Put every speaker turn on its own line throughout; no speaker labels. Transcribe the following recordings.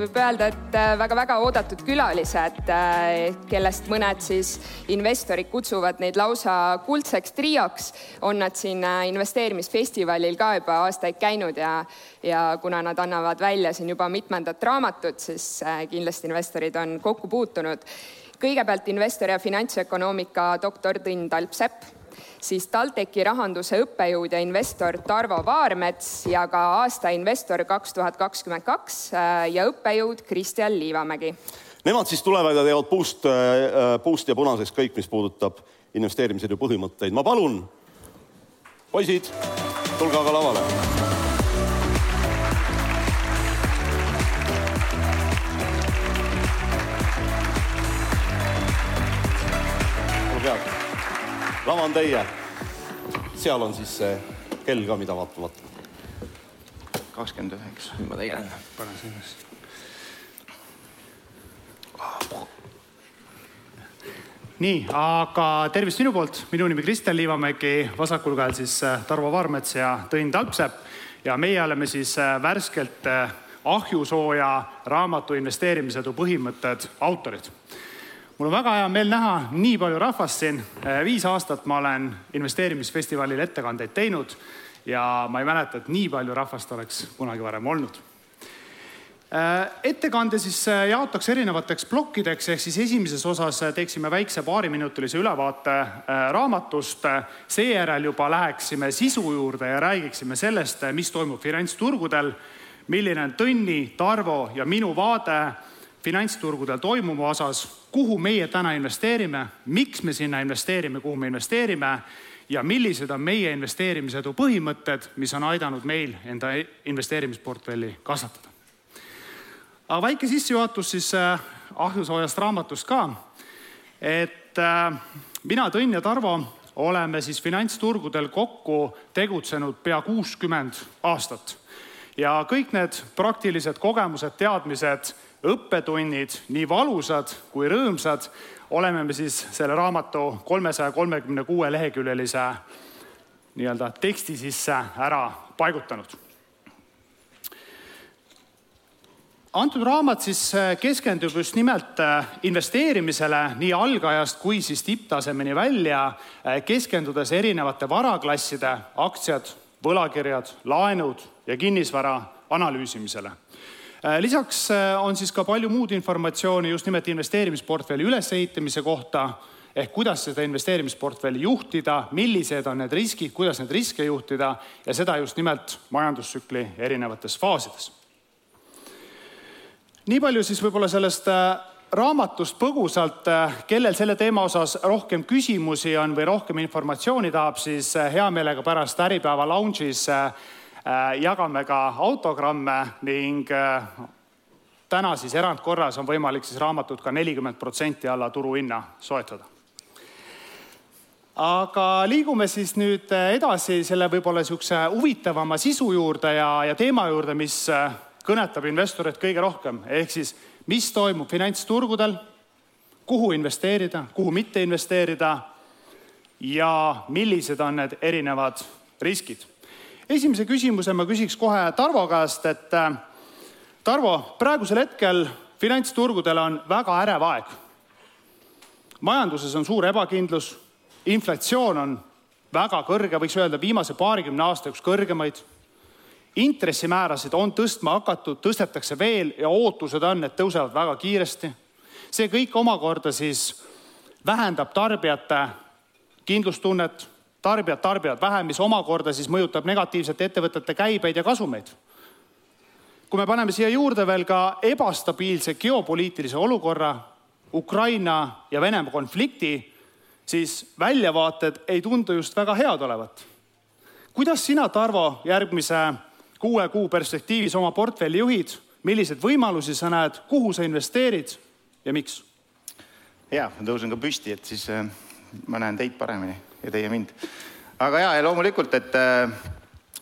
võib öelda, et väga-väga oodatud külalised, kellest mõned siis investorid kutsuvad neid lausa kuldseks trioks, on nad siin investeerimisfestivalil ka juba aastaid käinud ja, ja kuna nad annavad välja siin juba mitmendat raamatut, siis kindlasti investorid on kokku puutunud. kõigepealt investor ja finantsökonoomika doktor Tõnn Talpsepp siis TalTechi rahanduse õppejõud ja investor Tarvo Vaarmets ja ka aasta investor kaks tuhat kakskümmend kaks äh, ja õppejõud Kristjan Liivamägi.
Nemad siis tulevad ja teevad puust, äh, puust ja punaseks kõik, mis puudutab investeerimisel ju põhimõtteid. ma palun, poisid, tulge aga lavale lava on teie. seal on siis see kell ka, mida vaatama.
kakskümmend üheksa.
ma tegelen.
panen sinna. nii, aga tervist minu poolt, minu nimi Kristjan Liivamägi, vasakul käel siis äh, Tarvo Vaarmets ja Tõnn Talpsepp ja meie oleme siis äh, värskelt äh, ahjusooja raamatu investeerimisedu põhimõtted autorid mul on väga hea meel näha nii palju rahvast siin. Äh, viis aastat ma olen investeerimisfestivalil ettekandeid teinud ja ma ei mäleta, et nii palju rahvast oleks kunagi varem olnud. Äh, ettekande siis äh, jaotaks erinevateks plokkideks, ehk siis esimeses osas teeksime väikse paariminutilise ülevaate raamatust. seejärel juba läheksime sisu juurde ja räägiksime sellest, mis toimub finantsturgudel, milline on Tõnni, Tarvo ja minu vaade finantsturgudel toimuva osas, kuhu meie täna investeerime, miks me sinna investeerime, kuhu me investeerime ja millised on meie investeerimisedu põhimõtted, mis on aidanud meil enda investeerimisportfelli kasvatada. aga väike sissejuhatus siis äh, ahjusoojast raamatust ka. et äh, mina, Tõnn ja Tarvo oleme siis finantsturgudel kokku tegutsenud pea kuuskümmend aastat ja kõik need praktilised kogemused, teadmised õppetunnid, nii valusad kui rõõmsad, oleme me siis selle raamatu kolmesaja kolmekümne kuue leheküljelise nii-öelda teksti sisse ära paigutanud. antud raamat siis äh, keskendub just nimelt äh, investeerimisele nii algajast kui siis tipptasemeni välja, äh, keskendudes erinevate varaklasside, aktsiad, võlakirjad, laenud ja kinnisvara analüüsimisele lisaks äh, on siis ka palju muud informatsiooni just nimelt investeerimisportfelli ülesehitamise kohta ehk kuidas seda investeerimisportfelli juhtida, millised on need riskid, kuidas neid riske juhtida ja seda just nimelt majandustsükli erinevates faasides. nii palju siis võib-olla sellest äh, raamatust põgusalt, kellel selle teema osas rohkem küsimusi on või rohkem informatsiooni tahab, siis hea meelega pärast Äripäeva lounge'is Äh, jagame ka autogramme ning äh, täna siis erandkorras on võimalik siis raamatut ka nelikümmend protsenti alla turuhinna soetada. aga liigume siis nüüd äh, edasi selle võib-olla niisuguse huvitavama sisu juurde ja, ja teema juurde, mis kõnetab investoreid kõige rohkem, ehk siis mis toimub finantsturgudel, kuhu investeerida, kuhu mitte investeerida ja millised on need erinevad riskid esimese küsimuse ma küsiks kohe Tarvo käest, et äh, Tarvo, praegusel hetkel finantsturgudel on väga ärev aeg. majanduses on suur ebakindlus, inflatsioon on väga kõrge, võiks öelda viimase paarikümne aasta üks kõrgemaid. intressimäärasid on tõstma hakatud, tõstetakse veel ja ootused on, et tõusevad väga kiiresti. see kõik omakorda siis vähendab tarbijate kindlustunnet, tarbijad tarbivad vähem, mis omakorda siis mõjutab negatiivselt ettevõtete käibeid ja kasumeid. kui me paneme siia juurde veel ka ebastabiilse geopoliitilise olukorra, Ukraina ja Venemaa konflikti, siis väljavaated ei tundu just väga head olevat. kuidas sina, Tarvo, järgmise kuue kuu perspektiivis oma portfelli juhid, milliseid võimalusi sa näed, kuhu sa investeerid ja miks? ja, ma tõusen ka püsti, et siis äh, ma näen teid paremini ja teie mind. aga ja, ja loomulikult, et äh,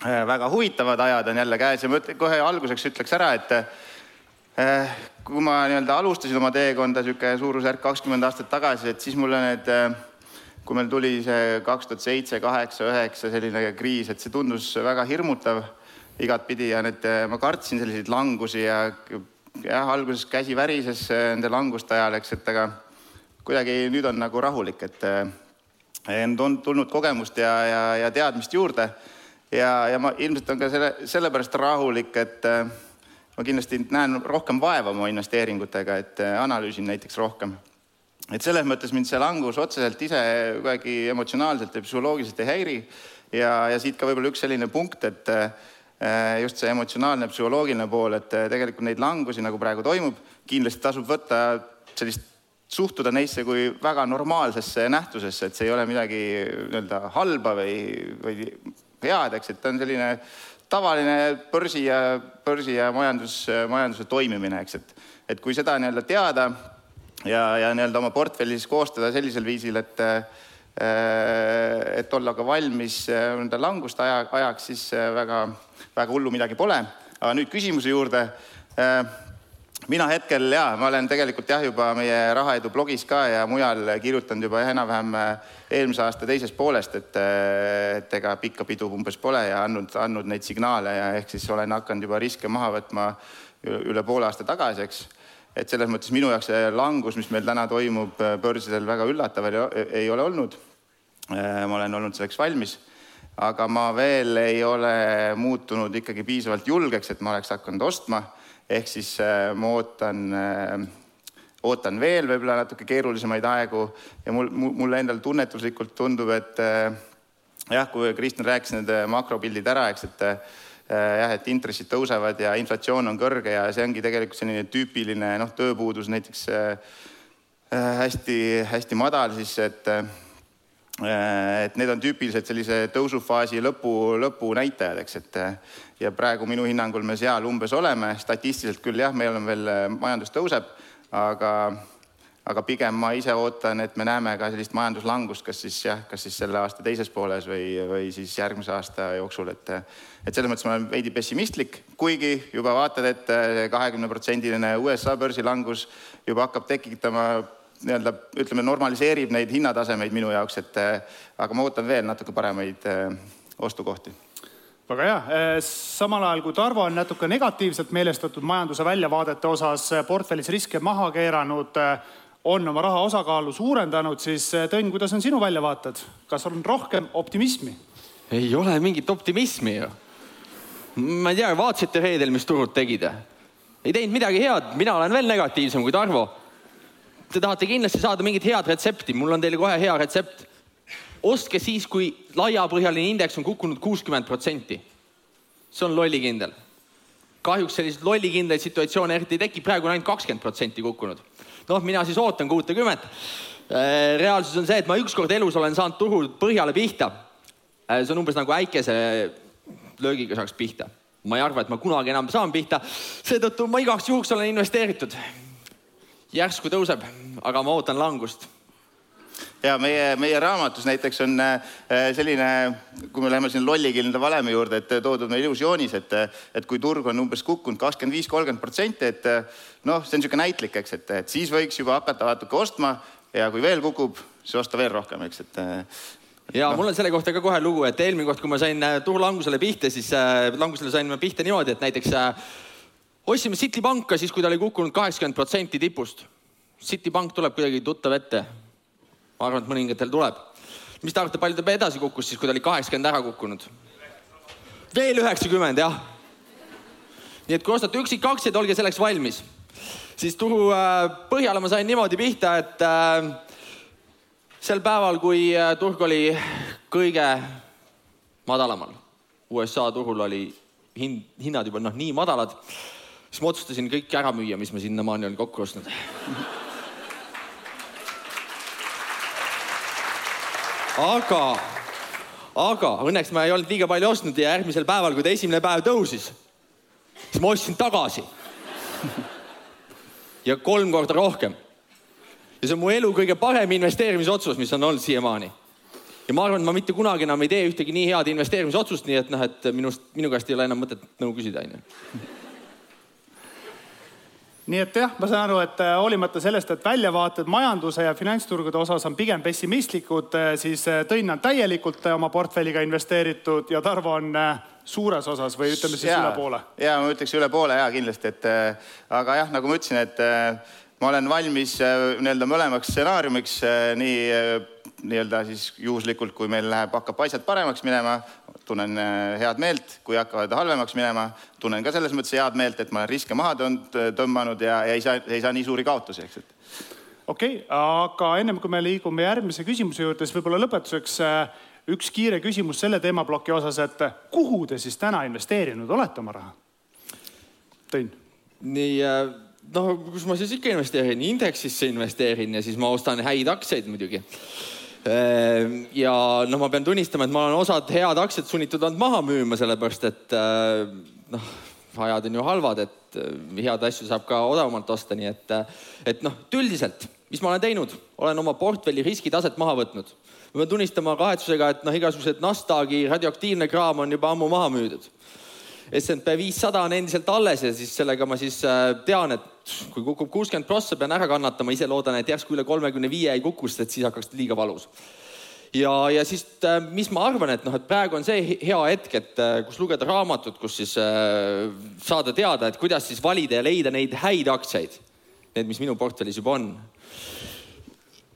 äh, väga huvitavad ajad on jälle käes ja ma kohe alguseks ütleks ära, et äh, kui ma nii-öelda alustasin oma teekonda niisugune suurusjärk kakskümmend aastat tagasi, et siis mulle need kui meil tuli see kaks tuhat seitse, kaheksa, üheksa selline kriis, et see tundus väga hirmutav igatpidi ja need, ma kartsin selliseid langusi ja
jah, alguses käsi värises nende languste ajal, eks, et aga kuidagi nüüd on nagu rahulik, et on tulnud kogemust ja, ja, ja teadmist juurde. ja, ja ma ilmselt on ka selle, sellepärast rahulik, et ma kindlasti näen rohkem vaeva oma investeeringutega, et analüüsin näiteks rohkem. et selles mõttes mind see langus otseselt ise kuidagi emotsionaalselt ja psühholoogiliselt ei häiri ja, ja siit ka võib-olla üks selline punkt, et Äh, just see emotsionaalne, psühholoogiline pool, et äh, tegelikult neid langusi, nagu praegu toimub, kindlasti tasub võtta sellist, suhtuda neisse kui väga normaalsesse nähtusesse, et see ei ole midagi nii-öelda halba või, või head, eks, et ta on selline tavaline börsi ja, börsi ja majandus, majanduse toimimine, eks, et et kui seda nii-öelda teada ja, ja nii-öelda oma portfelli siis koostada sellisel viisil, et et olla ka valmis nii-öelda languste aja, ajaks, siis väga väga hullu midagi pole. aga nüüd küsimuse juurde. Äh, mina hetkel jaa, ma olen tegelikult jah, juba meie Rahaedu blogis ka ja mujal kirjutanud juba enam-vähem äh, eelmise aasta teisest poolest, et, äh, et ega pikka pidu umbes pole ja andnud, andnud neid signaale ja ehk siis olen hakanud juba riske maha võtma üle poole aasta tagasi, eks. Et selles mõttes minu jaoks see langus, mis meil täna toimub börsidel, väga üllatav ei ole olnud. ma olen olnud selleks valmis. Aga ma veel ei ole muutunud ikkagi piisavalt julgeks, et ma oleks hakanud ostma, ehk siis äh, ma ootan äh, ootan veel võib-olla natuke keerulisemaid aegu ja mul, mulle endale tunnetuslikult tundub, et äh, jah, kui Kristjan rääkis need makropildid ära, eks, et jah, et intressid tõusevad ja inflatsioon on kõrge ja see ongi tegelikult selline tüüpiline noh, tööpuudus näiteks hästi-hästi madal, siis et et need on tüüpiliselt sellise tõusufaasi lõpu, lõpunäitajad, eks, et äh, ja praegu minu hinnangul me seal umbes oleme, statistiliselt küll jah, meil on veel, äh, majandus tõuseb, aga, aga pigem ma ise ootan, et me näeme ka sellist majanduslangust, kas siis jah, kas siis selle aasta teises pooles või, või siis järgmise aasta jooksul, et et selles mõttes ma olen veidi pessimistlik, kuigi juba vaatad, et kahekümneprotsendiline USA börsilangus juba hakkab tekitama nii-öelda ütleme, normaliseerib neid hinnatasemeid minu jaoks, et äh, aga ma ootan veel natuke paremaid äh, ostukohti
väga hea, äh, samal ajal kui Tarvo on natuke negatiivselt meelestatud majanduse väljavaadete osas, portfellis riske maha keeranud, on oma raha osakaalu suurendanud, siis Tõnn, kuidas on sinu väljavaated, kas on rohkem optimismi?
ei ole mingit optimismi ju. ma ei tea, vaatasite reedel, mis turud tegid? ei teinud midagi head, mina olen veel negatiivsem kui Tarvo te tahate kindlasti saada mingit head retsepti, mul on teile kohe hea retsept. ostke siis, kui laiapõhjaline indeks on kukkunud kuuskümmend protsenti. see on lollikindel. kahjuks selliseid lollikindlaid situatsioone eriti ei teki, praegu on ainult kakskümmend protsenti kukkunud. noh, mina siis ootan kuutekümmet. Äh, reaalsus on see, et ma ükskord elus olen saanud turul põhjale pihta. Äh, see on umbes nagu äikese löögiga saaks pihta. ma ei arva, et ma kunagi enam saan pihta. seetõttu ma igaks juhuks olen investeeritud järsku tõuseb, aga ma ootan langust
ja meie, meie raamatus näiteks on äh, selline, kui me läheme sinna lollikilde valemi juurde, et toodud meil ilus joonis, et, et kui turg on umbes kukkunud kakskümmend viis, kolmkümmend protsenti, et noh, see on niisugune näitlik, eks, et, et siis võiks juba hakata natuke ostma ja kui veel kukub, siis osta veel rohkem, eks, et
ja no. mul on selle kohta ka kohe lugu, et eelmine kord, kui ma sain äh, turulangusele pihta, siis äh, langusele sain ma pihta niimoodi, et näiteks äh, ostsime Citipanka siis, kui ta oli kukkunud kaheksakümmend protsenti tipust. Citipank tuleb kuidagi tuttav ette. ma arvan, et mõningatel tuleb. mis te arvate, palju ta edasi kukkus siis, kui ta oli kaheksakümmend ära kukkunud? veel üheksakümmend, jah. nii et kui ostate üksikaktsiaid, olge selleks valmis. siis turu äh, põhjale ma sain niimoodi pihta, et äh, sel päeval, kui äh, turg oli kõige madalamal, USA turul oli hind, hinnad juba noh, nii madalad siis ma otsustasin kõik ära müüa, mis ma sinnamaani olen kokku ostnud. aga, aga õnneks ma ei olnud liiga palju ostnud ja järgmisel päeval, kui ta esimene päev tõusis, siis ma ostsin tagasi. ja kolm korda rohkem. ja see on mu elu kõige parem investeerimisotsus, mis on olnud siiamaani ja ma arvan, et ma mitte kunagi enam ei tee ühtegi nii head investeerimisotsust, nii et noh, et minust, minu käest ei ole enam mõtet nõu küsida, onju
nii et jah, ma saan aru, et äh, hoolimata sellest, et väljavaated majanduse ja finantsturgude osas on pigem pessimistlikud, äh, siis äh, Tõnn on täielikult oma portfelliga investeeritud ja Tarvo on suures osas või ütleme siis ja, üle poole?
ja ma ütleks üle poole ja kindlasti, et aga jah, nagu ma ütlesin, et ma olen valmis nii-öelda mõlemaks stsenaariumiks nii nii-öelda siis juhuslikult, kui meil läheb, hakkab asjad paremaks minema, tunnen head meelt, kui hakkavad halvemaks minema, tunnen ka selles mõttes head meelt, et ma olen riske maha tõmmanud ja, ja ei saa, ei saa nii suuri kaotusi, eks, et
okei okay,, aga ennem kui me liigume järgmise küsimuse juurde, siis võib-olla lõpetuseks üks kiire küsimus selle teemaploki osas, et kuhu te siis täna investeerinud olete oma raha? Tõin.
nii, äh, noh, kus ma siis ikka investeerin, indeksisse investeerin ja siis ma ostan häid aktsiaid muidugi. Äh, ja noh, ma pean tunnistama, et ma olen osad head aktsiad sunnitud olnud maha müüma, sellepärast et äh, noh, ajad on ju halvad, et head asju saab ka odavamalt osta, nii et, et noh, üldiselt, mis ma olen teinud, olen oma portfelli riskitaset maha võtnud ma pean tunnistama kahetsusega, et noh, igasugused Nasdaqi radioaktiivne kraam on juba ammu maha müüdud. SMP viissada on endiselt alles ja siis sellega ma siis tean, et kui kukub kuuskümmend prossa, pean ära kannatama, ise loodan, et järsku üle kolmekümne viie ei kuku, sest siis hakkaks liiga valus. ja, ja siis, äh, mis ma arvan, et noh, et praegu on see hea hetk, et äh, kus lugeda raamatut, kus siis saada teada, et kuidas siis valida ja leida neid häid aktsiaid. Need, mis minu portfellis juba on.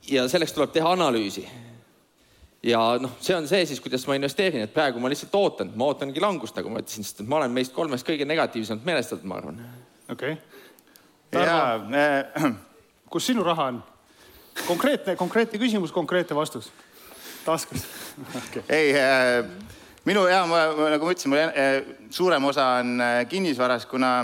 ja selleks tuleb teha analüüsi ja noh, see on see siis, kuidas ma investeerin, et praegu ma lihtsalt ootan, ma ootangi langust, nagu ma ütlesin, sest et ma olen meist kolmest kõige negatiivsemalt meelestatud, ma arvan.
okei okay.. Jaa äh,. kus sinu raha on? konkreetne, konkreetne küsimus, konkreetne vastus. taskus
okay.. ei äh,, minu ja ma, nagu ma ütlesin, mul äh, suurem osa on äh, kinnisvaras, kuna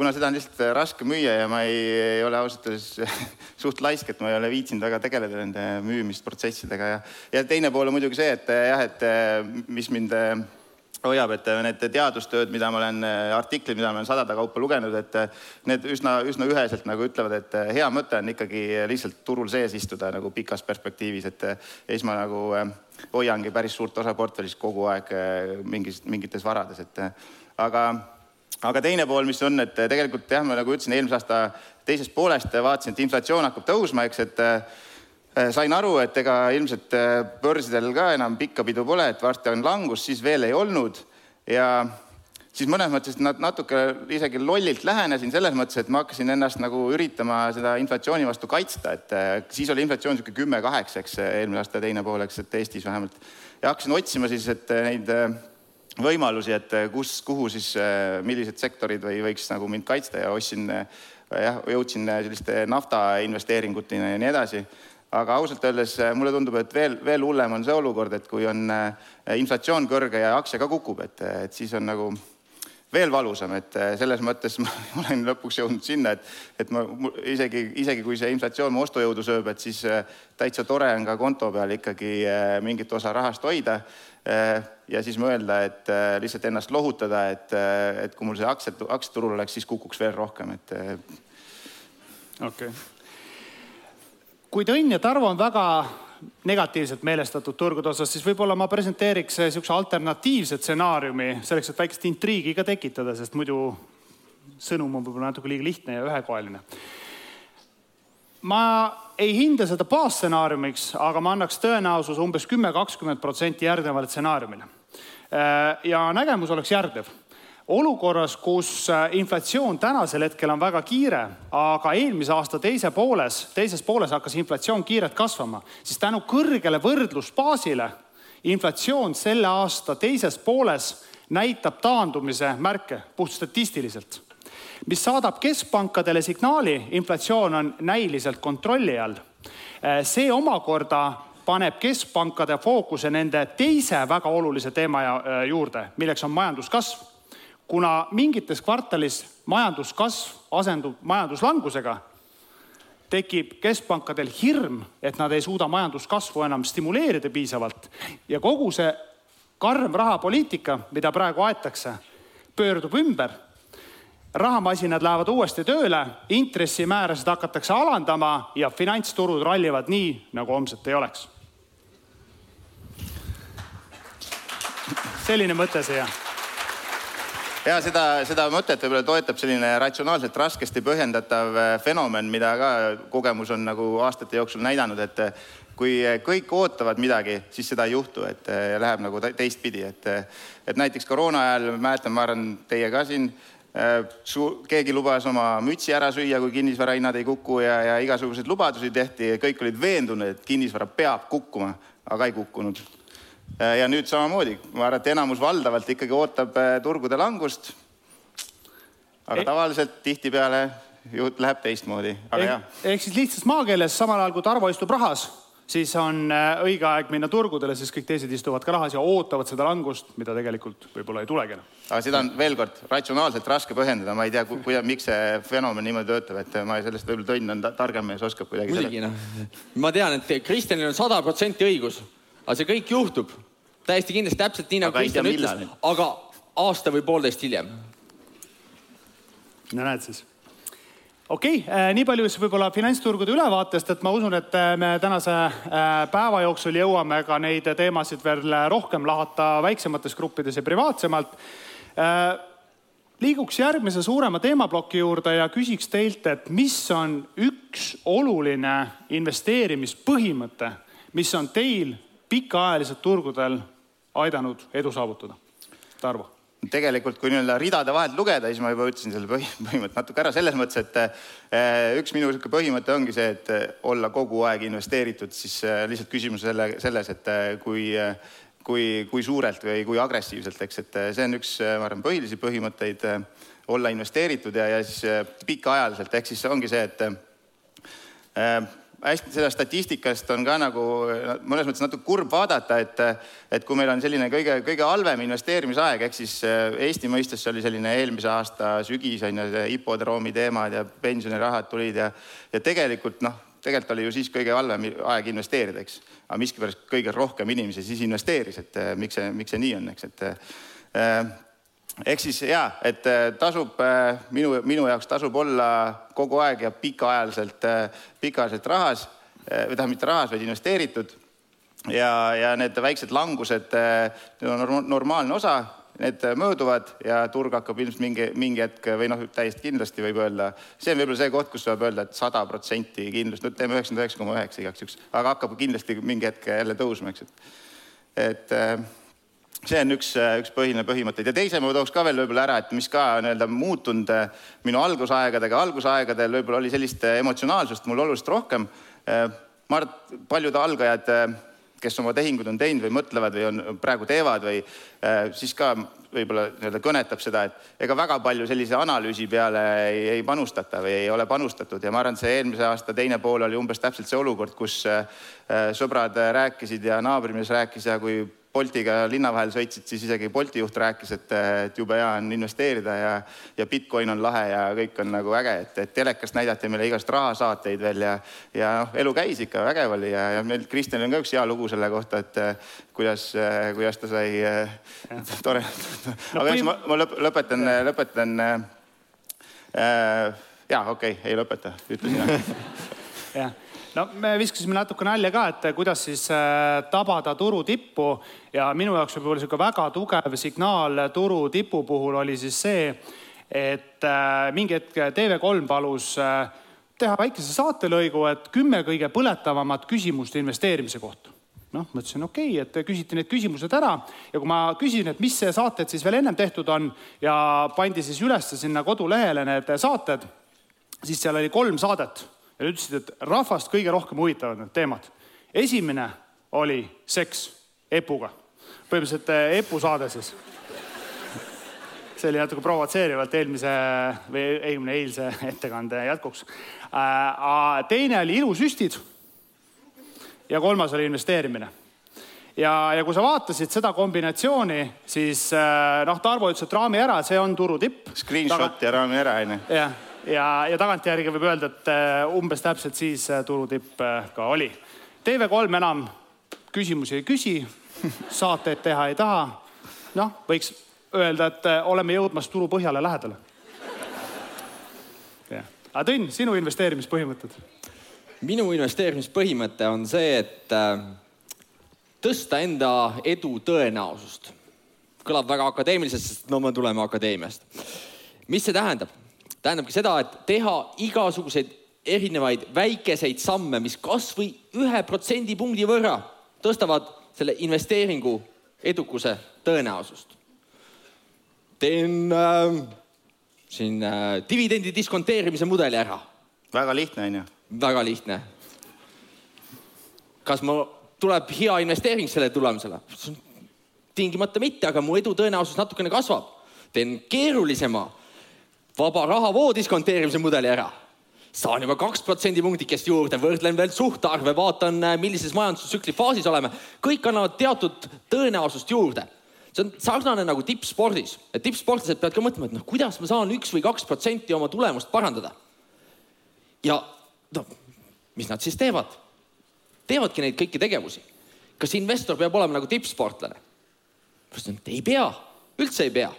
kuna seda on lihtsalt äh, raske müüa ja ma ei, ei ole ausalt öeldes suht laisk, et ma ei ole viitsinud väga tegeleda nende müümisprotsessidega ja, ja teine pool on muidugi see, et äh, jah, et äh, mis mind hoiab, et need teadustööd, mida ma olen, artiklid, mida ma olen sadade kaupa lugenud, et need üsna, üsna üheselt nagu ütlevad, et hea mõte on ikkagi lihtsalt turul sees istuda nagu pikas perspektiivis, et ja siis ma nagu hoiangi päris suurt osa portfellist kogu aeg mingis, mingites varades, et aga aga teine pool, mis on, et tegelikult jah, ma nagu ütlesin, eelmise aasta teisest poolest vaatasin, et inflatsioon hakkab tõusma, eks, et äh, sain aru, et ega ilmselt äh, börsidel ka enam pikka pidu pole, et varsti on langus, siis veel ei olnud ja siis mõnes mõttes natuke isegi lollilt lähenesin selles mõttes, et ma hakkasin ennast nagu üritama seda inflatsiooni vastu kaitsta, et äh, siis oli inflatsioon niisugune kümme kaheksa, eks eelmine aasta teine pool, eks, et Eestis vähemalt. ja hakkasin otsima siis, et neid võimalusi, et kus, kuhu siis, millised sektorid või võiks nagu mind kaitsta ja ostsin jah, jõudsin selliste nafta investeeringuteni ja nii edasi. Aga ausalt öeldes mulle tundub, et veel, veel hullem on see olukord, et kui on inflatsioon kõrge ja aktsia ka kukub, et, et siis on nagu veel valusam, et selles mõttes ma olen lõpuks jõudnud sinna, et, et ma isegi, isegi kui see inflatsioon mu ostujõudu sööb, et siis täitsa tore on ka konto peal ikkagi mingit osa rahast hoida Äh, ja siis mõelda, et äh, lihtsalt ennast lohutada, et, äh, et kui mul see aktsiat, aktsiaturul oleks, siis kukuks veel rohkem, et.
okei okay.. Kui Tõnn ja Tarvo on väga negatiivselt meelestatud turgude osas, siis võib-olla ma presenteeriks niisuguse alternatiivse stsenaariumi selleks, et väikest intriigi ka tekitada, sest muidu sõnum on võib-olla natuke liiga lihtne ja ühekoeline ma ei hinda seda baasstsenaariumiks, aga ma annaks tõenäosuse umbes kümme, kakskümmend protsenti järgnevale stsenaariumile. Äh, ja nägemus oleks järgnev. Olukorras, kus äh, inflatsioon tänasel hetkel on väga kiire, aga eelmise aasta teise pooles, teises pooles hakkas inflatsioon kiirelt kasvama, siis tänu kõrgele võrdlusbaasile inflatsioon selle aasta teises pooles näitab taandumise märke puhtstatistiliselt mis saadab keskpankadele signaali, inflatsioon on näiliselt kontrolli all. Eh, see omakorda paneb keskpankade fookuse nende teise väga olulise teema eh, juurde, milleks on majanduskasv. Kuna mingites kvartalis majanduskasv asendub majanduslangusega, tekib keskpankadel hirm, et nad ei suuda majanduskasvu enam stimuleerida piisavalt ja kogu see karm rahapoliitika, mida praegu aetakse, pöördub ümber rahamasinad lähevad uuesti tööle, intressimäärasid hakatakse alandama ja finantsturud rallivad nii, nagu homset ei oleks. selline mõte siia.
Ja seda, seda mõtet võib-olla toetab selline ratsionaalselt raskesti põhjendatav äh, fenomen, mida ka kogemus on nagu aastate jooksul näidanud, et äh, kui kõik ootavad midagi, siis seda ei juhtu, et äh, läheb nagu teistpidi, et, et näiteks koroona ajal, mäletan, ma arvan, teie ka siin, keegi lubas oma mütsi ära süüa, kui kinnisvarahinnad ei kuku ja, ja igasuguseid lubadusi tehti ja kõik olid veendunud, et kinnisvara peab kukkuma, aga ei kukkunud. Äh, ja nüüd samamoodi, ma arvan, et enamus valdavalt ikkagi ootab äh, turgude langust. aga tavaliselt tihtipeale juht läheb teistmoodi, aga jah.
ehk siis lihtsas maakeeles, samal ajal kui Tarvo istub rahas, siis on äh, õige aeg minna turgudele, sest kõik teised istuvad ka rahas ja ootavad seda langust, mida tegelikult võib-olla ei tulegi enam.
aga seda on veel kord ratsionaalselt raske põhjendada, ma ei tea, kuidas, miks see fenomen niimoodi töötab, et ma sellest võib-olla Tõnn on targem mees, oskab kuidagi.
muidugi noh, ma tean, et Kristjanil on sada protsenti õigus aga see kõik juhtub täiesti kindlasti täpselt nii, nagu Kristjan ütles, aga aasta või poolteist hiljem.
no näed siis okei okay,, äh, nii palju siis võib-olla finantsturgude ülevaatest, et ma usun, et äh, me tänase äh, päeva jooksul jõuame ka neid teemasid veel rohkem lahata väiksemates gruppides ja privaatsemalt. liiguks järgmise suurema teemaploki juurde ja küsiks teilt, et mis on üks oluline investeerimispõhimõte, mis on teil pikaajaliselt turgudel aidanud edu saavutada? Tarvo
tegelikult, kui nii-öelda ridade vahelt lugeda, siis ma juba ütlesin selle põhi, põhimõtte natuke ära selles mõttes, et eh, üks minu niisugune põhimõte ongi see, et eh, olla kogu aeg investeeritud, siis eh, lihtsalt küsimus selle, selles, et kui, kui, kui suurelt või kui agressiivselt, eks, et see on üks, ma arvan, põhilisi põhimõtteid, olla investeeritud ja, ja siis pikaajaliselt, ehk siis ongi see, et hästi, seda statistikast on ka nagu mõnes mõttes natuke kurb vaadata, et, et kui meil on selline kõige, kõige halvem investeerimisaeg, ehk siis eh, Eesti mõistes see oli selline eelmise aasta sügis on ju, hipodroomi teemad ja pensionirahad tulid ja, ja tegelikult noh, tegelikult oli ju siis kõige halvem aeg investeerida, eks. aga miskipärast kõige rohkem inimesi siis investeeris, et eh, miks see, miks see nii on, eks, et äh, ehk siis jaa, et äh, tasub äh, minu, minu jaoks tasub olla kogu aeg ja pikaajaliselt, äh, pikaajaliselt rahas või tähendab mitte rahas, vaid investeeritud. ja, ja need väiksed langused, need on normaalne osa, need mööduvad ja turg hakkab ilmselt mingi, mingi hetk või noh, täiesti kindlasti võib öelda, see on võib-olla see koht, kus saab öelda et, et sada protsenti kindlust, no teeme üheksakümmend üheksa koma üheksa igaks juhuks, aga hakkab kindlasti mingi hetk jälle tõusma, eks, et, et see on üks, üks põhiline põhimõtteid ja teise ma tooks ka veel võib-olla ära, et mis ka nii-öelda muutunud eh, minu algusaegadega, algusaegadel võib-olla oli sellist eh, emotsionaalsust mul oluliselt rohkem. Ma arvan, et paljud algajad, kes oma tehingud on teinud või mõtlevad või on, praegu teevad või siis ka võib-olla nii-öelda kõnetab seda, et ega väga palju sellise analüüsi peale ei, ei panustata või ei ole panustatud ja ma arvan, et see eelmise aasta teine pool oli umbes täpselt see olukord, kus sõbrad rääkisid ja naabrimees rääkis ja kui Boltiga linna vahel sõitsid, siis isegi Bolti juht rääkis, et, et jube hea on investeerida ja, ja Bitcoin on lahe ja kõik on nagu äge, et, et telekast näidati meile igast rahasaateid veel ja, ja noh, elu käis ikka, vägev oli ja, ja meil Kristjanil on ka üks hea lugu selle kohta, et kuidas, kuidas ta sai tore. aga eks ma, ma lõp, lõpetan, lõpetan äh,. ja okei okay,, ei lõpeta, ütlesin
jah no me viskasime natuke nalja ka, et kuidas siis äh, tabada turu tippu ja minu jaoks võib-olla sihuke väga tugev signaal turu tipu puhul oli siis see, et äh, mingi hetk TV3 palus äh, teha väikese saatelõigu, et kümme kõige põletavamat küsimust investeerimise kohta. Noh, ma ütlesin okei okay,, et küsiti need küsimused ära ja kui ma küsisin, et mis saated siis veel ennem tehtud on ja pandi siis üles sinna kodulehele need saated, siis seal oli kolm saadet ja nad ütlesid, et rahvast kõige rohkem huvitavad need teemad. esimene oli seks Epuga, põhimõtteliselt eh, Epu saade siis. see oli natuke provotseerivalt eelmise või eelmine eilse ettekande jätkuks. Äh, teine oli ilusüstid. ja kolmas oli investeerimine ja, ja kui sa vaatasid seda kombinatsiooni, siis äh, noh, Tarvo ütles, et raami ära, see on turu tipp.
Screenshot Taga... ja raami ära, onju.
jah ja, ja tagantjärgi võib öelda, et äh, umbes täpselt siis äh, turutipp äh, ka oli. TV3 enam küsimusi ei küsi, saateid teha ei taha. noh, võiks öelda, et oleme jõudmas turu põhjale lähedale. aga Tõnn, sinu investeerimispõhimõtted?
minu investeerimispõhimõte on see, et tõsta enda edu tõenäosust. kõlab väga akadeemiliselt, sest no me tuleme akadeemiast. mis see tähendab? Tähendabki seda, et teha igasuguseid erinevaid väikeseid samme, mis kasvõi ühe protsendipunkti võrra tõstavad selle investeeringu edukuse tõenäosust. teen äh, siin äh, dividendi diskonteerimise mudeli ära.
väga lihtne, on ju?
väga lihtne. kas ma, tuleb hea investeering selle tulemusele? tingimata mitte, aga mu edu tõenäosus natukene kasvab. teen keerulisema vaba rahavoo diskonteerimise mudeli ära saan juba kaks protsendipunktikest juurde, võrdlen veel suhtarve, vaatan, äh, millises majandustsükli faasis oleme. kõik annavad teatud tõenäosust juurde. see on sarnane nagu tippspordis, et tippsportlased peavad ka mõtlema, et noh, kuidas ma saan üks või kaks protsenti oma tulemust parandada. ja noh, mis nad siis teevad? teevadki neid kõiki tegevusi. kas investor peab olema nagu tippsportlane? ei pea, üldse ei pea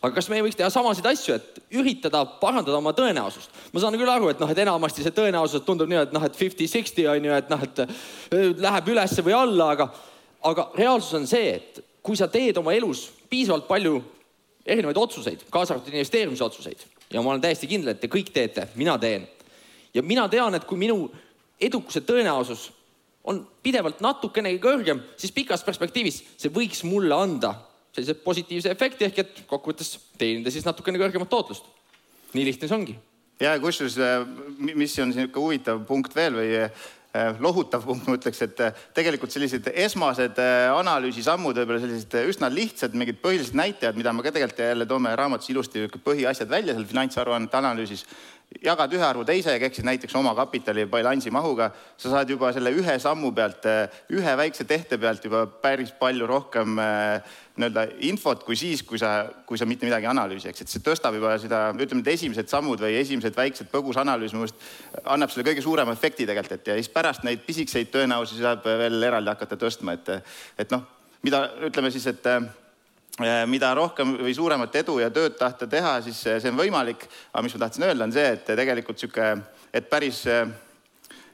aga kas me ei võiks teha samasid asju, et üritada parandada oma tõenäosust? ma saan küll aru, et noh, et enamasti see tõenäosus tundub nii, et noh, et fifty-sixty on ju, et noh, et äh, läheb ülesse või alla, aga, aga reaalsus on see, et kui sa teed oma elus piisavalt palju erinevaid otsuseid, kaasa arvatud investeerimisotsuseid ja ma olen täiesti kindel, et te kõik teete, mina teen. ja mina tean, et kui minu edukuse tõenäosus on pidevalt natukenegi kõrgem, siis pikas perspektiivis see võiks mulle anda sellise positiivse efekti ehk et kokkuvõttes teenida siis natukene kõrgemat tootlust. nii lihtne see ongi.
ja kusjuures, äh, mis on niisugune huvitav punkt veel või äh, lohutav punkt, ma ütleks, et äh, tegelikult sellised esmased analüüsisammud, võib-olla sellised üsna lihtsad mingid põhilised näitajad, mida me ka tegelikult jälle toome raamatus ilusti põhiasjad välja seal finantsaruannete analüüsis jagad ühe arvu teisega, ehk siis näiteks omakapitali bilansi mahuga, sa saad juba selle ühe sammu pealt, ühe väikse tehte pealt juba päris palju rohkem nii-öelda infot kui siis, kui sa, kui sa mitte midagi ei analüüsi, eks, et see tõstab juba seda, ütleme, need esimesed sammud või esimesed väiksed põgusanalüüs minu meelest annab selle kõige suurema efekti tegelikult, et ja siis pärast neid pisikeseid tõenäosusi saab veel eraldi hakata tõstma, et, et noh, mida ütleme siis, et Eh, mida rohkem või suuremat edu ja tööd tahta teha, siis see on võimalik. aga mis ma tahtsin öelda, on see, et tegelikult sihuke, et päris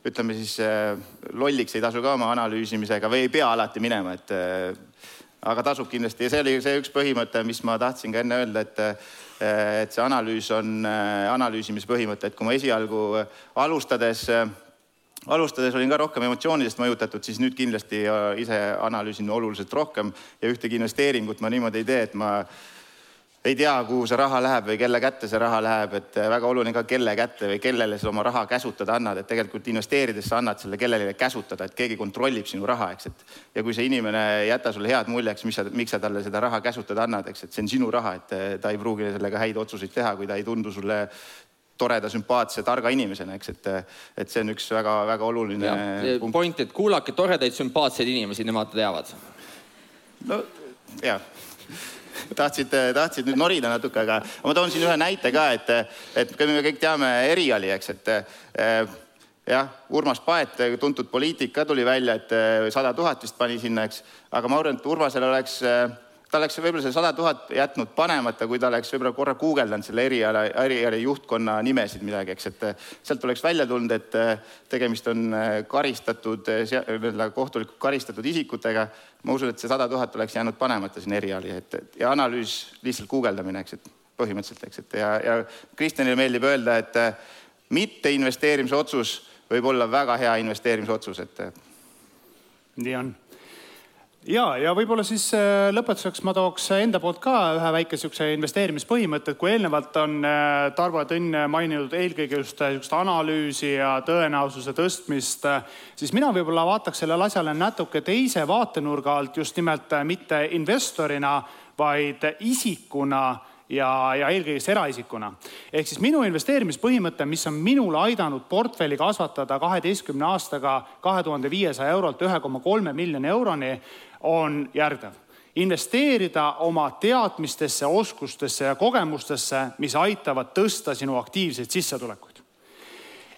ütleme siis eh, lolliks ei tasu ka oma analüüsimisega või ei pea alati minema, et aga tasub kindlasti. Ja see oli see üks põhimõte, mis ma tahtsin ka enne öelda, et et see analüüs on analüüsimispõhimõte, et kui ma esialgu alustades alustades olin ka rohkem emotsioonidest mõjutatud, siis nüüd kindlasti ise analüüsin oluliselt rohkem. Ja ühtegi investeeringut ma niimoodi ei tee, et ma ei tea, kuhu see raha läheb või kelle kätte see raha läheb, et äh, väga oluline ka, kelle kätte või kellele sa oma raha käsutada annad, et tegelikult investeerides sa annad selle kellelegi käsutada, et keegi kontrollib sinu raha, eks, et ja kui see inimene ei jäta sulle head mulje, eks, mis sa, miks sa talle seda raha käsutada annad, eks, et see on sinu raha, et äh, ta ei pruugi sellega häid otsuseid teha, kui ta ei tundu sulle toreda, sümpaatse, targa inimesena, eks, et, et see on üks väga-väga oluline.
point, et kuulake toredaid, sümpaatseid inimesi, nemad teavad.
no ja tahtsid, tahtsid nüüd norida natuke, aga ma toon siin ühe näite ka, et, et kui me kõik teame Eriali, eks, et eh, jah, Urmas Paet, tuntud poliitik ka tuli välja, et sada tuhat vist pani sinna, eks, aga ma arvan, et Urmasel oleks ta oleks võib-olla see sada tuhat jätnud panemata, kui ta oleks võib-olla korra guugeldanud selle eriala, eriala juhtkonna nimesid midagi, eks, et eh, sealt oleks välja tulnud, et eh, tegemist on eh, karistatud, nii-öelda kohtulikult karistatud isikutega. ma usun, et see sada tuhat oleks jäänud panemata sinna eriali, et, ja analüüs, lihtsalt guugeldamine, eks, et põhimõtteliselt, eks, et ja, ja Kristjanile meeldib öelda, et mitte investeerimisotsus võib olla väga hea investeerimisotsus, et.
nii on ja, ja võib-olla siis äh, lõpetuseks ma tooks enda poolt ka ühe väike siukse investeerimispõhimõtte, et kui eelnevalt on äh, Tarvo ja Tõnn maininud eelkõige just äh, siukest analüüsi ja tõenäosuse tõstmist, siis mina võib-olla vaataks sellele asjale natuke teise vaatenurga alt just nimelt mitte investorina, vaid isikuna ja, ja eelkõige siis eraisikuna. ehk siis minu investeerimispõhimõte, mis on minul aidanud portfelli kasvatada kaheteistkümne aastaga kahe tuhande viiesaja eurolt ühe koma kolme miljoni euroni, on järgnev investeerida oma teadmistesse, oskustesse ja kogemustesse, mis aitavad tõsta sinu aktiivseid sissetulekuid.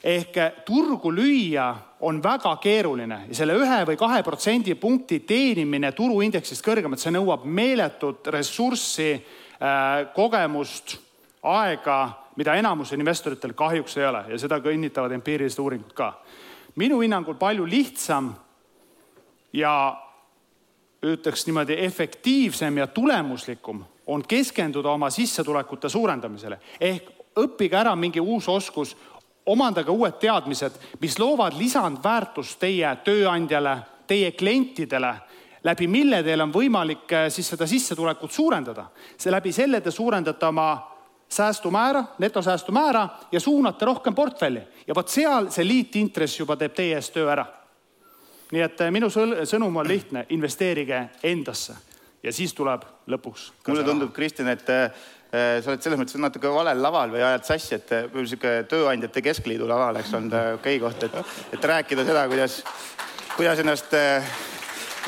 ehk turgu lüüa on väga keeruline ja selle ühe või kahe protsendipunkti teenimine turuindeksist kõrgemalt, see nõuab meeletut ressurssi, äh, kogemust, aega, mida enamusel investoritel kahjuks ei ole ja seda kinnitavad empiirilised uuringud ka. minu hinnangul palju lihtsam ja ütleks niimoodi, efektiivsem ja tulemuslikum on keskenduda oma sissetulekute suurendamisele ehk õppige ära mingi uus oskus, omandage uued teadmised, mis loovad lisandväärtust teie tööandjale, teie klientidele, läbi mille teil on võimalik eh, siis seda sissetulekut suurendada. see läbi selle te suurendate oma säästumäära, netosäästumäära ja suunate rohkem portfelli ja vot seal see liitintress juba teeb teie eest töö ära. Nii et eh, minu sõnum on lihtne, investeerige endasse ja siis tuleb lõpuks.
mulle tundub, Kristjan, et äh, sa oled selles mõttes natuke valel laval või ajad sassi, et niisugune Tööandjate Keskliidu laval oleks olnud okei koht, et, et rääkida seda, kuidas, kuidas ennast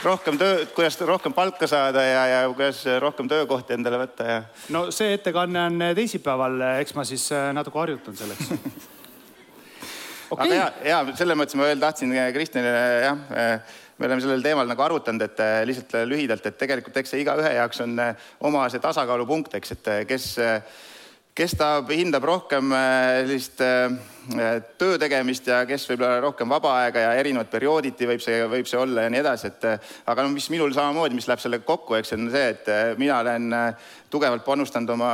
rohkem töö, kuidas rohkem palka saada ja, ja kuidas rohkem töökohti endale võtta ja.
no see ettekanne on teisipäeval, eks ma siis natuke harjutan selleks
okay.. aga ja, ja selles mõttes ma veel tahtsin Kristjanile jah me oleme sellel teemal nagu arutanud, et äh, lihtsalt äh, lühidalt, et tegelikult eks see igaühe jaoks on äh, oma see tasakaalupunkt, eks, et kes, kes ta hindab rohkem sellist töö tegemist ja kes võib-olla rohkem vaba aega ja erinevad periooditi võib see, võib see olla ja nii edasi, et aga no mis minul samamoodi, mis läheb sellega kokku, eks on see, et mina olen tugevalt panustanud oma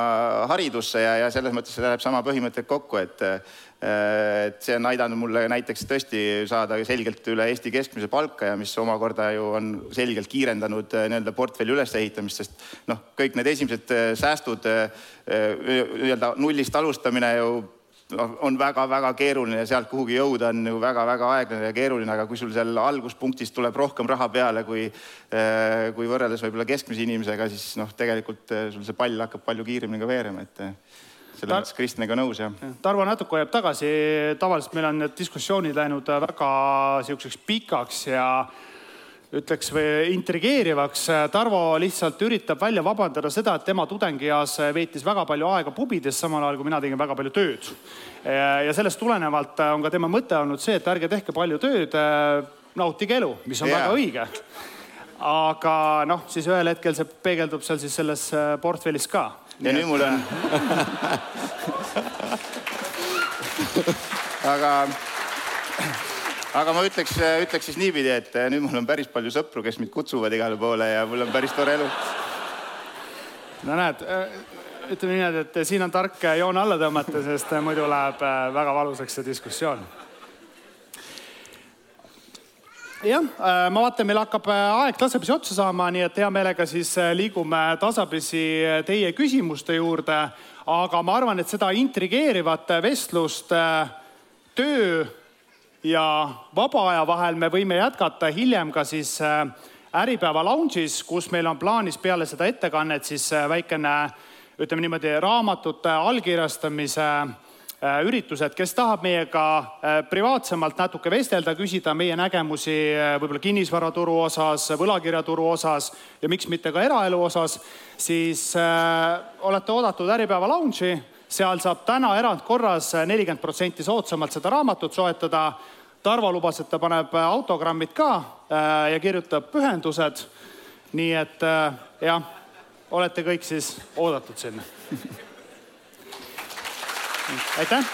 haridusse ja, ja selles mõttes see läheb sama põhimõtted kokku, et Äh, et see on aidanud mulle näiteks tõesti saada selgelt üle Eesti keskmise palka ja mis omakorda ju on selgelt kiirendanud äh, nii-öelda portfelli ülesehitamist, sest noh, kõik need esimesed äh, säästud, nii-öelda nullist alustamine ju noh, on väga-väga keeruline sealt kuhugi jõuda on ju väga-väga aeglane ja keeruline, aga kui sul seal alguspunktis tuleb rohkem raha peale kui, kui võrreldes võib-olla keskmise inimesega, siis noh, tegelikult sul see pall hakkab palju kiiremini ka veerema, et selles mõttes Kristjaniga nõus, jah.
Tarvo natuke hoiab tagasi, tavaliselt meil on need diskussioonid läinud väga niisuguseks pikaks ja ütleks või intrigeerivaks. Tarvo lihtsalt üritab välja vabandada seda, et tema tudengieas veetis väga palju aega pubides, samal ajal kui mina tegin väga palju tööd. ja sellest tulenevalt on ka tema mõte olnud see, et ärge tehke palju tööd, nautige elu, mis on yeah. väga õige aga noh, siis ühel hetkel see peegeldub seal siis selles portfellis ka
ja nüüd mul on aga, aga ma ütleks, ütleks siis niipidi, et nüüd mul on päris palju sõpru, kes mind kutsuvad igale poole ja mul on päris tore elu.
no näed, ütleme niimoodi, et siin on tark joon alla tõmmata, sest muidu läheb väga valusaks see diskussioon jah, äh, ma vaatan, meil hakkab äh, aeg tasapisi otsa saama, nii et hea meelega siis äh, liigume tasapisi teie küsimuste juurde. aga ma arvan, et seda intrigeerivat vestlust töö ja vaba aja vahel me võime jätkata hiljem ka siis Äripäeva lounge'is, kus meil on plaanis peale seda ettekannet siis väikene ütleme niimoodi raamatute allkirjastamise üritused, kes tahab meiega äh, privaatsemalt natuke vestelda, küsida meie nägemusi äh, võib-olla kinnisvaraturu osas, võlakirjaturu osas ja miks mitte ka eraelu osas, siis olete oodatud Äripäeva lounge'i, seal saab täna erandkorras nelikümmend protsenti soodsamalt seda raamatut soetada. Tarvo lubas, et ta paneb autogrammid ka ja kirjutab pühendused. nii et jah, olete kõik siis oodatud sinna aitäh.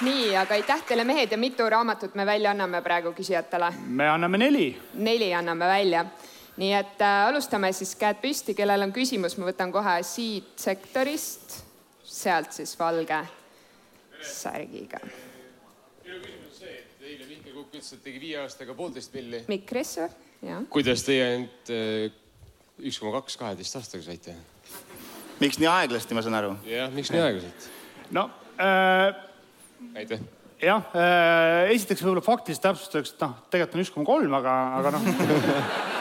nii, aga aitäh teile, mehed ja mitu raamatut me välja anname praegu küsijatele?
me anname neli.
neli anname välja. nii et äh, alustame siis käed püsti, kellel on küsimus, ma võtan kohe siit sektorist, sealt siis valge särgiga.
minu küsimus on see, et eile Mihkel Kukk ütles, et tegi viie aastaga poolteist milli.
mikrisse, jah.
kuidas teie end äh, üks koma kaks kaheteist aastaga saite.
miks nii aeglasti, ma saan aru?
jah, miks nii aeglaselt?
no äh,.
aitäh
jah äh,, esiteks võib-olla faktiliselt täpsustuseks, et noh, tegelikult on üks koma kolm, aga, aga noh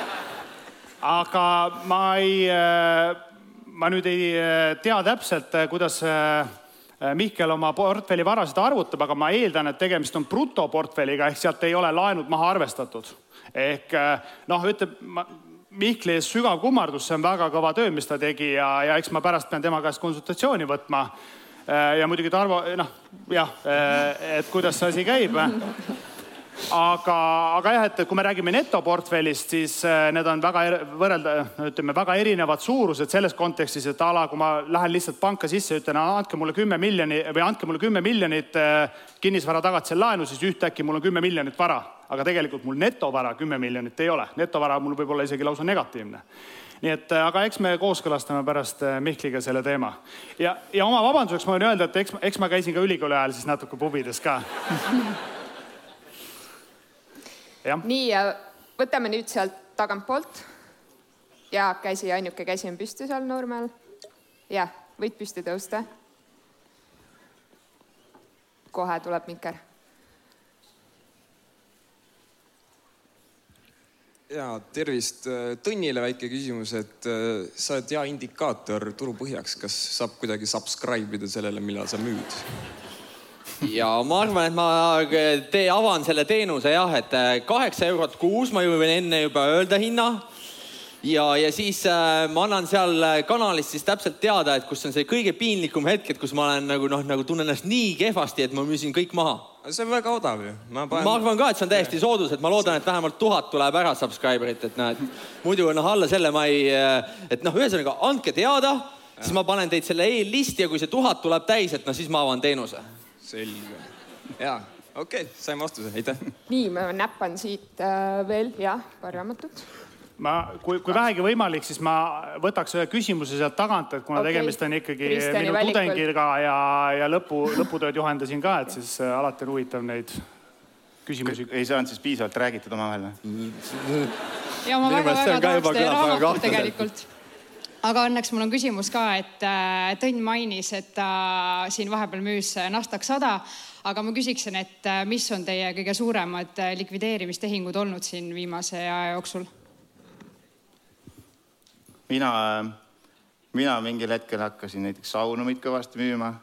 aga ma ei äh,, ma nüüd ei äh, tea täpselt, äh, kuidas äh, Mihkel oma portfelli varasid arvutab, aga ma eeldan, et tegemist on brutoportfelliga ehk sealt ei ole laenud maha arvestatud. ehk noh, ütleb, ma Mihkli ees sügav kummardus, see on väga kõva töö, mis ta tegi ja, ja eks ma pärast pean tema käest konsultatsiooni võtma. Äh, ja muidugi Tarvo, noh jah, äh, et kuidas see asi käib. aga, aga jah, et kui me räägime netoportfellist, siis äh, need on väga võrrelda, ütleme väga erinevad suurused selles kontekstis, et a la kui ma lähen lihtsalt panka sisse, ütlen, andke mulle kümme miljoni või andke mulle kümme miljonit kinnisvara tagatisel laenu, siis ühtäkki mul on kümme miljonit vara, aga tegelikult mul netovara kümme miljonit ei ole, netovara mul võib olla isegi lausa negatiivne nii et äh, aga eks me kooskõlastame pärast Mihkliga selle teema. ja, ja oma vabanduseks ma võin öelda, et eks, eks ma käisin ka ülikooli ajal siis natuke pubides ka
nii, võtame nüüd sealt tagantpoolt. ja käsi, ainuke käsi on püsti seal Nurmel. jah, võid püsti tõusta. kohe tuleb mikker.
Ja tervist, Tõnnile väike küsimus, et äh, sa oled hea indikaator turu põhjaks, kas saab kuidagi subscribe ida sellele, millal sa müüd?
ja ma arvan, et ma tee, avan selle teenuse jah, et äh, kaheksa eurot kuus, ma võin enne juba öelda hinna. ja, ja siis äh, ma annan seal äh, kanalis siis täpselt teada, et kus on see kõige piinlikum hetk, et kus ma olen nagu noh, nagu tunnen ennast nii kehvasti, et ma müüsin kõik maha.
See on väga odav ju.
ma panen... ma arvan ka, et see on täiesti soodus, et ma loodan, et vähemalt tuhat tuleb ära subscriber'it, et näed, muidu noh, alla selle ma ei, et noh, ühesõnaga andke teada, siis ma panen teid selle eellisti ja kui see tuhat tuleb täis, et no siis ma avan teenuse
selge. ja okei okay,, sain vastuse, aitäh.
nii, ma näppan siit äh, veel jah, paar raamatut
ma, kui, kui vähegi võimalik, siis ma võtaks ühe küsimuse sealt tagant, et kuna okay. tegemist on ikkagi Kristjani minu valikul. tudengiga ja, ja lõpu, lõputööd juhendasin ka, et siis äh, alati on huvitav neid küsimusi.
ei saanud siis piisavalt räägitud omavahel või?
ja ma väga-väga tahaks teie raamatut tegelikult aga õnneks mul on küsimus ka, et äh, Tõnn mainis, et ta siin vahepeal müüs Nasdaq sada, aga ma küsiksin, et äh, mis on teie kõige suuremad äh, likvideerimistehingud olnud siin viimase aja jooksul?
Mina, mina mingil hetkel hakkasin näiteks saunumit kõvasti müüma.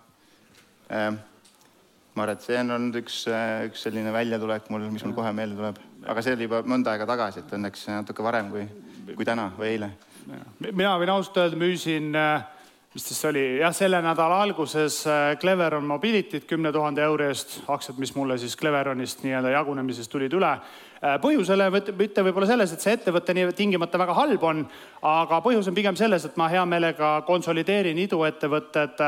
ma arvan, et see on olnud üks, üks selline väljatulek mul, mis mul kohe meelde tuleb, aga see oli juba mõnda aega tagasi, et õnneks natuke varem kui, kui täna või eile.
Mina võin ausalt öelda, müüsin, äh, mis siis oli, jah, selle nädala alguses äh, Cleveron Mobility't kümne tuhande euro eest, aktsiad, mis mulle siis Cleveronist nii-öelda jagunemisest tulid üle. Äh, põhjusele mitte võib-olla selles, et see ettevõte nii tingimata väga halb on, aga põhjus on pigem selles, et ma hea meelega konsolideerin iduettevõtted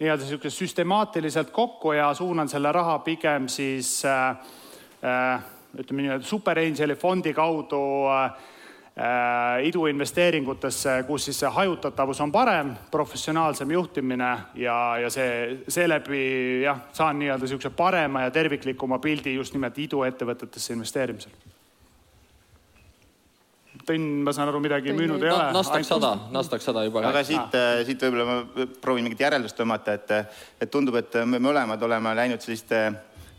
nii-öelda niisugune süstemaatiliselt kokku ja suunan selle raha pigem siis äh, ütleme nii-öelda super angeli fondi kaudu äh, Äh, iduinvesteeringutesse, kus siis see hajutatavus on parem, professionaalsem juhtimine ja, ja see seeläbi jah, saan nii-öelda niisuguse parema ja terviklikuma pildi just nimelt iduettevõtetesse investeerimisel. Tõnn, ma saan aru, midagi Tõnn, müünud ei ole.
Nasdaq sada, Nasdaq sada juba.
aga siit, äh, siit võib-olla ma proovin mingit järeldust tõmmata, et, et tundub, et me mõlemad oleme läinud selliste,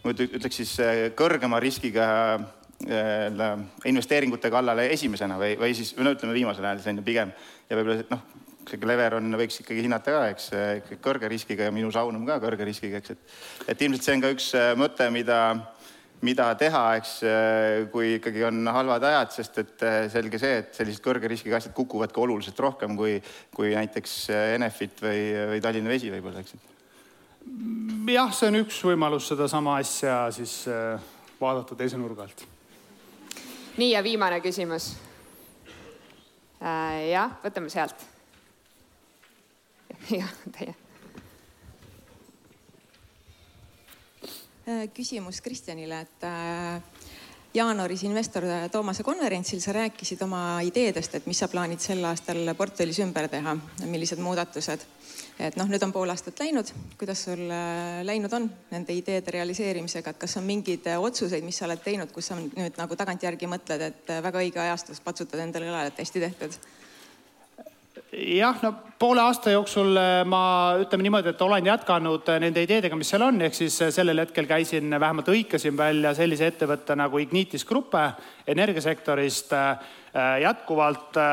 ma ütleks siis äh, kõrgema riskiga Äh, investeeringute kallale esimesena või, või siis, no ütleme viimasel ajal selline pigem ja võib-olla noh, see Cleveron võiks ikkagi hinnata ka, eks, kõrge riskiga ja minu Saunum ka kõrge riskiga, eks, et, et ilmselt see on ka üks äh, mõte, mida, mida teha, eks, äh, kui ikkagi on halvad ajad, sest et selge see, et sellised kõrge riskiga asjad kukuvad ka oluliselt rohkem kui, kui näiteks Enefit või, või Tallinna Vesi võib-olla, eks.
jah, see on üks võimalus sedasama asja siis vaadata teise nurga alt
nii ja viimane küsimus äh,. jah, võtame sealt. jah, teie.
Äh, küsimus Kristjanile, et äh, jaanuaris investor Toomase konverentsil sa rääkisid oma ideedest, et mis sa plaanid sel aastal portfellis ümber teha, millised muudatused et noh, nüüd on pool aastat läinud, kuidas sul äh, läinud on nende ideede realiseerimisega, et kas on mingeid äh, otsuseid, mis sa oled teinud, kus sa nüüd nagu tagantjärgi mõtled, et äh, väga õige ajastus, patsutad endale õlale, et hästi tehtud?
jah, no poole aasta jooksul ma ütleme niimoodi, et olen jätkanud nende ideedega, mis seal on, ehk siis sellel hetkel käisin, vähemalt hõikasin välja sellise ettevõtte nagu Ignitis Gruppe energiasektorist Äh, jätkuvalt äh,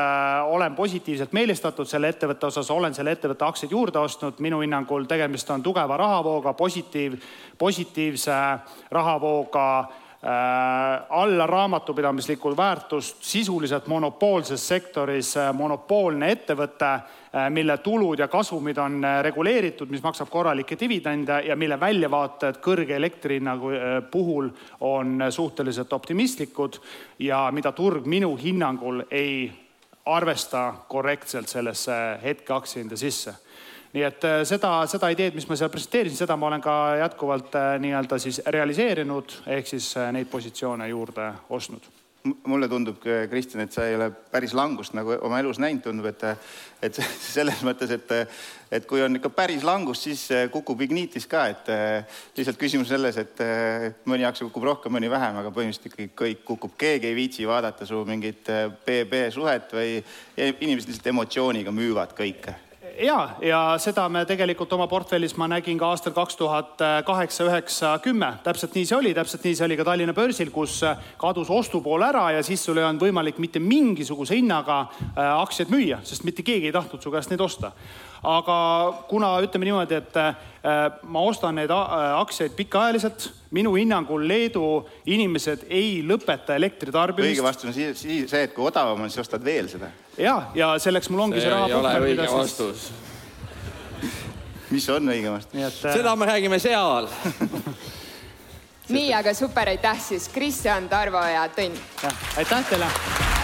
olen positiivselt meelestatud selle ettevõtte osas, olen selle ettevõtte aktsiaid juurde ostnud, minu hinnangul tegemist on tugeva rahavooga, positiiv, positiivse rahavooga alla raamatupidamislikul väärtust sisuliselt monopoolses sektoris monopoolne ettevõte, mille tulud ja kasumid on reguleeritud, mis maksab korralikke dividende ja mille väljavaated kõrge elektri hinna puhul on suhteliselt optimistlikud ja mida turg minu hinnangul ei arvesta korrektselt sellesse hetke aktsiahinde sisse. Nii et äh, seda, seda ideed, mis ma seal presenteerisin, seda ma olen ka jätkuvalt äh, nii-öelda siis realiseerinud, ehk siis äh, neid positsioone juurde ostnud.
Mulle tundub, Kristjan, et sa ei ole päris langust nagu oma elus näinud, tundub, et, et selles mõttes, et, et kui on ikka päris langus, siis kukub Ignitis ka, et lihtsalt küsimus selles, et mõni aktsia kukub rohkem, mõni vähem, aga põhimõtteliselt ikkagi kõik kukub, keegi ei viitsi vaadata su mingit PB suhet või inimesed lihtsalt emotsiooniga müüvad kõike
ja, ja seda me tegelikult oma portfellis ma nägin ka aastal kaks tuhat kaheksa, üheksa, kümme, täpselt nii see oli, täpselt nii see oli ka Tallinna börsil, kus kadus ostupool ära ja siis sul ei olnud võimalik mitte mingisuguse hinnaga äh, aktsiaid müüa, sest mitte keegi ei tahtnud su käest neid osta. Aga kuna ütleme niimoodi, et äh, ma ostan neid äh, aktsiaid pikaajaliselt, minu hinnangul Leedu inimesed ei lõpeta elektritarbimist.
õige vastus on siis see, et kui odavam on, siis ostad veel seda.
ja, ja selleks mul ongi see, see raha.
ei ole õige vastus.
mis on õige vastus?
Et... Äh, seda me räägime seal
nii, aga super, aitäh siis Kristjan, Tarvo ja Tõnn.
aitäh teile